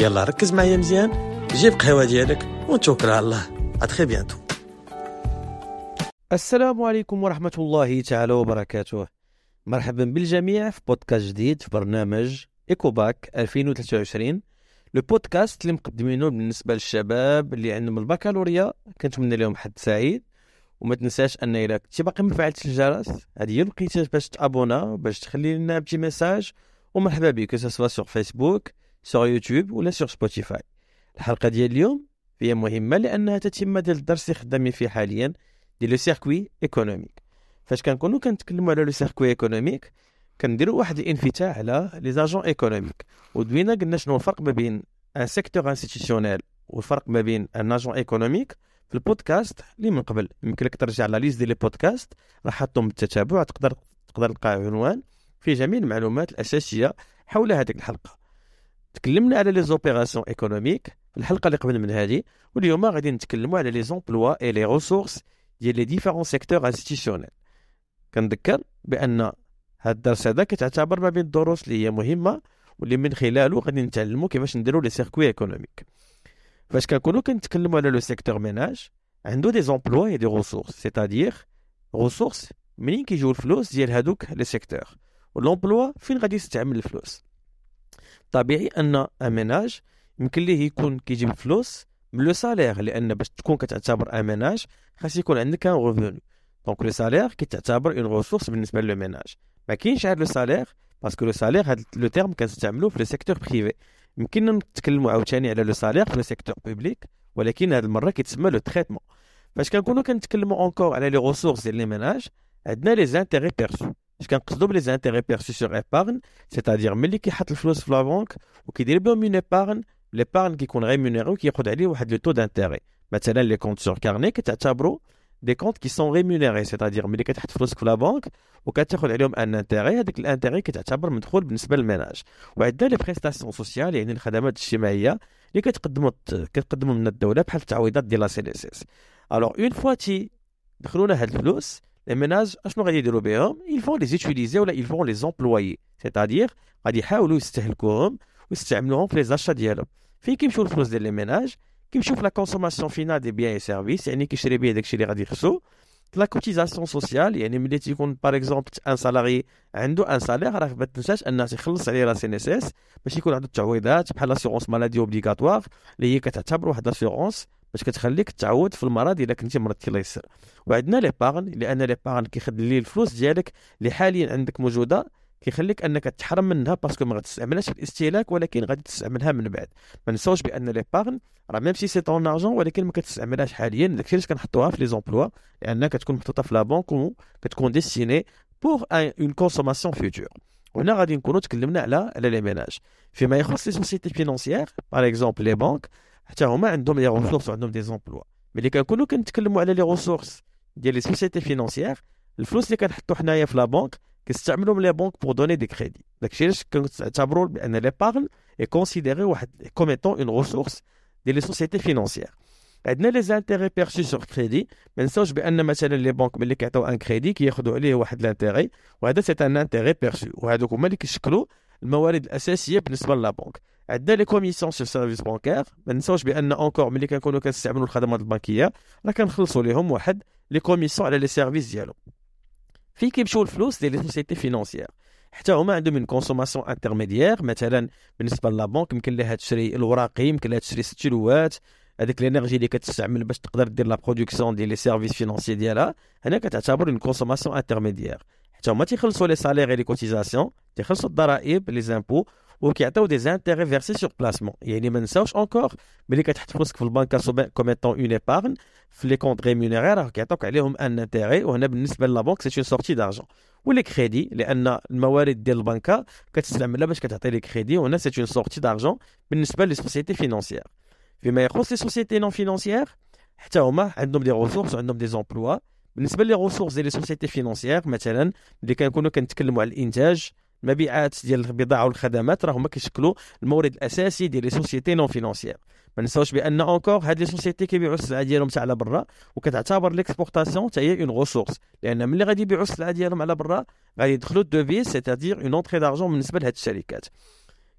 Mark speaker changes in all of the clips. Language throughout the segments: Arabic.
Speaker 1: يلا ركز معايا مزيان. جيب قهوة ديالك ونتوكل على الله. à très bientôt
Speaker 2: السلام عليكم ورحمة الله تعالى وبركاته. مرحبا بالجميع في بودكاست جديد في برنامج إيكوباك 2023 le podcast اللي مقدمينه بالنسبة للشباب اللي عندهم البكالوريا. كنتمنى لهم حد سعيد. وما تنساش أن إلى كنتي باقي ما فعلتش الجرس هذه هي الوقيته باش تأبونا باش تخلي لنا petit message. ومرحبا بك سواء sur فيسبوك sur يوتيوب ولا sur سبوتيفاي الحلقة ديال اليوم هي مهمة لأنها تتمة ديال الدرس اللي خدامين فيه حاليا ديال le circuit économique فاش كنكونوا كنتكلموا على le circuit économique كنديروا واحد الانفتاح على les agents économiques ودوينا قلنا شنو الفرق ما بين un secteur institutionnel والفرق ما بين un agent économique في البودكاست اللي من قبل. يمكن لك ترجع على liste ديال les podcasts راح حطهم بالتتابع تقدر تقدر تلقى عنوان. فيه جميع المعلومات الأساسية حول هذه الحلقة. تكلمنا على les opérations économiques الحلقة اللي قبل من هذه واليوم غادي نتكلموا على les emplois et les ressources ديال les différents secteurs institutionnels كنذكر بأن هذا الدرس هذا كتعتبر ما بين الدروس اللي هي مهمة واللي من خلاله غادي نتعلموا كيفاش نديروا les circuits économiques فاش كنكونوا كنتكلموا على le secteur ménage عنده des emplois et des ressources c'est-à-dire ressources منين كيجيو الفلوس ديال هادوك les secteurs وال emploi فين غادي يستعمل الفلوس؟ طبيعي أن un ménage يمكن ليه يكون كيجيب فلوس من le salaire لأن باش تكون كتعتبر un ménage خاص يكون عندك un revenu donc le salaire كيتعتبر une ressource بالنسبة le ménage ما كاينش غير le salaire parce que le salaire هذا le terme كنستعملوه في le secteur privé يمكننا نتكلموا عاوتاني على le salaire في le secteur public ولكن هذه المرة كيتسمى le traitement فاش كنكونوا كنتكلموا encore على les ressources ديال les ménages عندنا les intérêts perçus اش كنقصدو ب les intérêts perçus sur épargne c'est-à-dire ملي كيحط الفلوس في la banque وكيدير بهم une épargne l'épargne كيكون rémunérée وكياخذ عليه واحد le taux d'intérêt مثلا les comptes sur carnet كتعتبروا des comptes qui sont rémunérés c'est-à-dire ملي كتحط فلوسك في la banque وكتاخذ عليهم un intérêt هذاك ال intérêt كتعتبر مدخول بالنسبة لل ménage وعندنا les prestations sociales يعني الخدمات الاجتماعيه اللي كتقدموا كتقدموا من الدولة بحال التعويضات ديال la CNSS alors une fois تي دخلونا هاد الفلوس les ménages اشنو غادي يديروا بهم ils vont les utiliser ولا ils vont les employer. C'est-à-dire غادي يحاولوا يستهلكوهم ويستعملوهم في les achats ديالهم فين كيمشيو الفلوس ديال les ménages كيمشيو في la consommation finale des biens et services يعني كيشري بيه داكشي اللي غادي يخصو la cotisation sociale يعني ملي تيكون par exemple un salarié عنده un salaire راه ما تنساش انه تيخلص عليه la CNSS باش يكون عنده التعويضات بحال l'assurance maladie obligatoire اللي هي كتعتبر واحد l'assurance باش كتخليك تعود في المرض إلا كنتي مرضتي الله يسر. وعندنا l'épargne لأن l'épargne كيخلي الفلوس ديالك اللي حاليا عندك موجودة كيخليك أنك تحرم منها parce que ما غتستعملهاش في الاستهلاك ولكن غادي تستعملها من بعد. ما نساوش بأن l'épargne راه même si c'est ton argent ولكن ما كتستعملهاش حاليا. داكشي علاش كنحطوها في les emplois لأنها كتكون محطوطة في la banque وكتكون destinée pour une consommation future وهنا غادي نكونوا تكلمنا على على les ménages فيما يخص les sociétés financières par exemple les banques حتى هما عندهم les ressources وعندهم des emplois ملي كنكونوا كنتكلموا على les ressources ديال les sociétés financières الفلوس اللي كنحطوا حنايا في la banque كنستعملوهم les banques pour donner des crédits داكشي علاش كنعتبروا بأن l'épargne est considérée واحد comme étant une ressource ديال les sociétés financières عندنا les intérêts perçus sur crédit ما نساوش بأن مثلا les banques ملي كيعطيو un crédit كياخذوا عليه واحد l'intérêt وهذا c'est un intérêt perçu وهذوك هما اللي كيشكلوا الموارد الأساسية بالنسبة la banque عندنا les commissions sur services bancaires. ما نساوش بأن encore ملي كنكونوا كنستعملوا الخدمات البنكية راه كنخلصوا لهم واحد les commissions على les services ديالهم فين كيمشيو الفلوس ديال les sociétés financières حتى هما عندهم من consommation intermédiaire مثلا بالنسبة la banque يمكن لها تشري الوراقي يمكن لها تشري ستيلوات هذيك ال énergie اللي كتستعمل باش تقدر دير la production ديال les services financiers ديالها. هنا كتعتبر une consommation intermédiaire حتى هما تيخلصوا les salaires les cotisations تيخلصوا الضرائب les impôts وكيعطيو des intérêts versés sur placement يعني ما نساوش encore ملي كتحط فلوسك في البنكه comme étant une épargne في les comptes rémunérés راه كيعطوك عليهم un intérêt وهنا بالنسبة la banque c'est une sortie d'argent و les crédits لأن الموارد ديال البنكه كتستعملها باش كتعطي les crédits وهنا c'est une sortie d'argent بالنسبة les sociétés financières فيما يخص les sociétés non financières حتى هما عندهم des ressources وعندهم des emplois بالنسبة les ressources ديال les sociétés financières مثلا ملي كنكونوا كنتكلموا على الانتاج المبيعات ديال البضاعه والخدمات راه هما كيشكلوا المورد الأساسي ديال les sociétés non financières. ما نساوش بأن encore هاد les sociétés كيبيعوا السلعة ديالهم حتى على برا وكتعتبر l'exportation حتى هي une ressource لأن ملي غادي يبيعوا السلعة ديالهم على برا غادي يدخلوا ال devises c'est-à-dire une entrée d'argent بالنسبة لهاد الشركات.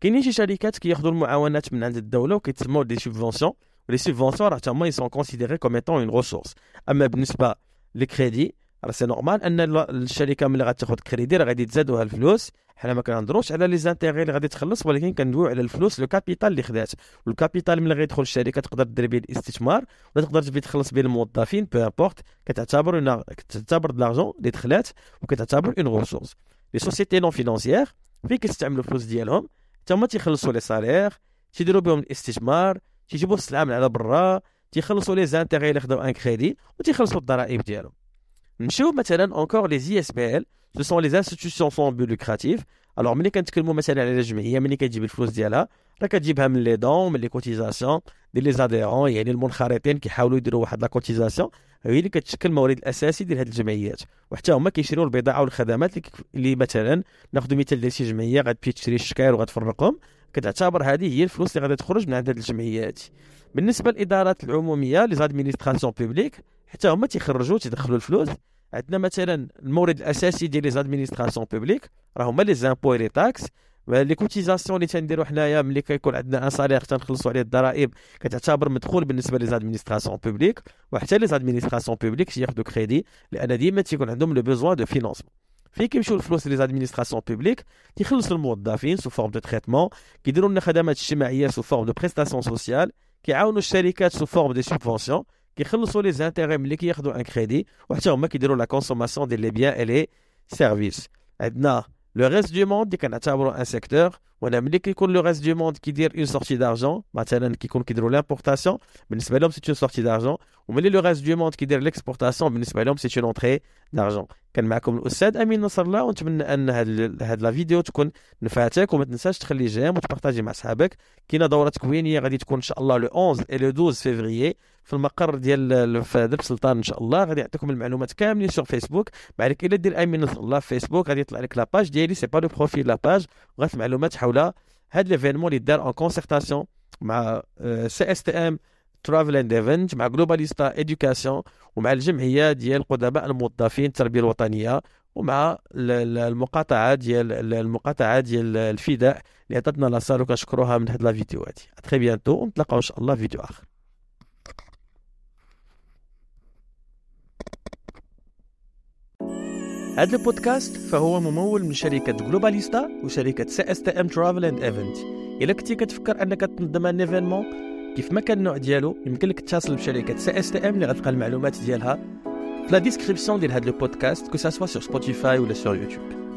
Speaker 2: كاينين شي شركات كياخذوا المعاونات من عند الدولة وكيتسموا des subventions و les subventions راه تما ils sont considérées comme étant une ressource أما بالنسبة للكريدي راه c'est normal ان الشركة ملي غتاخذ كريدي راه غادي تزادوها الفلوس حنا ما كنهضروش على les intérêts اللي غادي تخلص ولكن كندويو على الفلوس le capital اللي خدات. وال capital ملي غيدخل الشركة تقدر دير به الاستثمار ولا تقدر تبي تخلص به الموظفين peu importe كتعتبر كتعتبر de l'argent اللي دخلات وكتعتبر une ressource les sociétés non financières فين كيستعملوا الفلوس ديالهم؟ حتى هما تيخلصوا les salaires تيديروا بهم الاستثمار تيجيبوا السلعة من على برا تيخلصوا les intérêts اللي خداو un crédit وتيخلصوا الضرائب ديالهم. نمشيو مثلا encore les ISBL ce sont les institutions sans but lucratif alors ملي كنتكلموا مثلا على الجمعيه ملي كتجيب الفلوس ديالها راه كتجيبها من les dons من les cotisations ديال les adhérents يعني المنخرطين كيحاولوا يديروا واحد la cotisation هي اللي كتشكل المورد الاساسي ديال هذه الجمعيات. وحتى هما كيشريو البضاعة والخدمات اللي مثلا ناخذ مثال ديال شي جمعية غتمشي تشري الشكاير وغتفرقهم. كتعتبر هذه هي الفلوس اللي غادي تخرج من عند هذه الجمعيات. بالنسبة للإدارات العمومية les administrations publiques حتى هما تيخرجوا تيدخلوا الفلوس. عندنا مثلا المورد الأساسي ديال les administrations publiques راه هما les impôts les taxes les cotisations اللي تنديروا حنايا ملي كيكون عندنا un salaire تنخلصوا عليه الضرائب كتعتبر مدخول بالنسبة les administrations publiques وحتى les administrations publiques تياخذوا كريدي لأن ديما تيكون عندهم le besoin de financement فين كيمشيو الفلوس les administrations publiques تيخلصوا الموظفين sous forme de traitements كيديروا لنا خدمات اجتماعية sous forme de prestations sociales كيعاونوا الشركات sous forme des subventions كيخلصوا les intérêts ملي كياخذوا un crédit وحتى هما كيديروا la consommation ديال les biens et les services عندنا le reste du monde اللي كنعتبروا un secteur ولا ملي كيكون le reste du monde كيدير une sortie d'argent مثلا كيكون كيديروا l'importation بالنسبة لهم c'est une sortie d'argent وملي le reste du monde كيدير l'exportation بالنسبة لهم c'est une entrée d'argent كان معكم الأستاذ أمين نصر الله ونتمنى أن هاد هاد la vidéo تكون نفعتك وما تنساش تخلي j'aime وتبارطاجي مع صحابك كاينة دورة تكوينية غادي تكون إن شاء الله le 11 et le 12 فيفريي في المقر ديال في درب سلطان إن شاء الله. غادي يعطيكم المعلومات كاملين sur Facebook بعد الا دير أمين نصر الله في فيسبوك غادي يطلع لك la page ديالي. c'est pas le profil la page وغات المعلومات حول هاد l'événement اللي دار en concertation مع CSTM Travel and Event مع Globalista Education ومع الجمعية ديال قدماء الموظفين التربية الوطنية ومع المقاطعة ديال المقاطعة ديال الفداء اللي عطاتنا la salle وكنشكروها من هاد la vidéo très bientôt ونتلاقاو إن شاء الله في فيديو آخر. هذا البودكاست فهو ممول من شركة Globalista وشركة CSTM Travel and Event إلا كنتي كتفكر أنك تنظم un événement كيف ما كان النوع ديالو يمكن لك تتصل بشركة CSTM اللي غتلقى المعلومات ديالها في la description ديال هذا ال podcast que ce soit sur Spotify ولا sur YouTube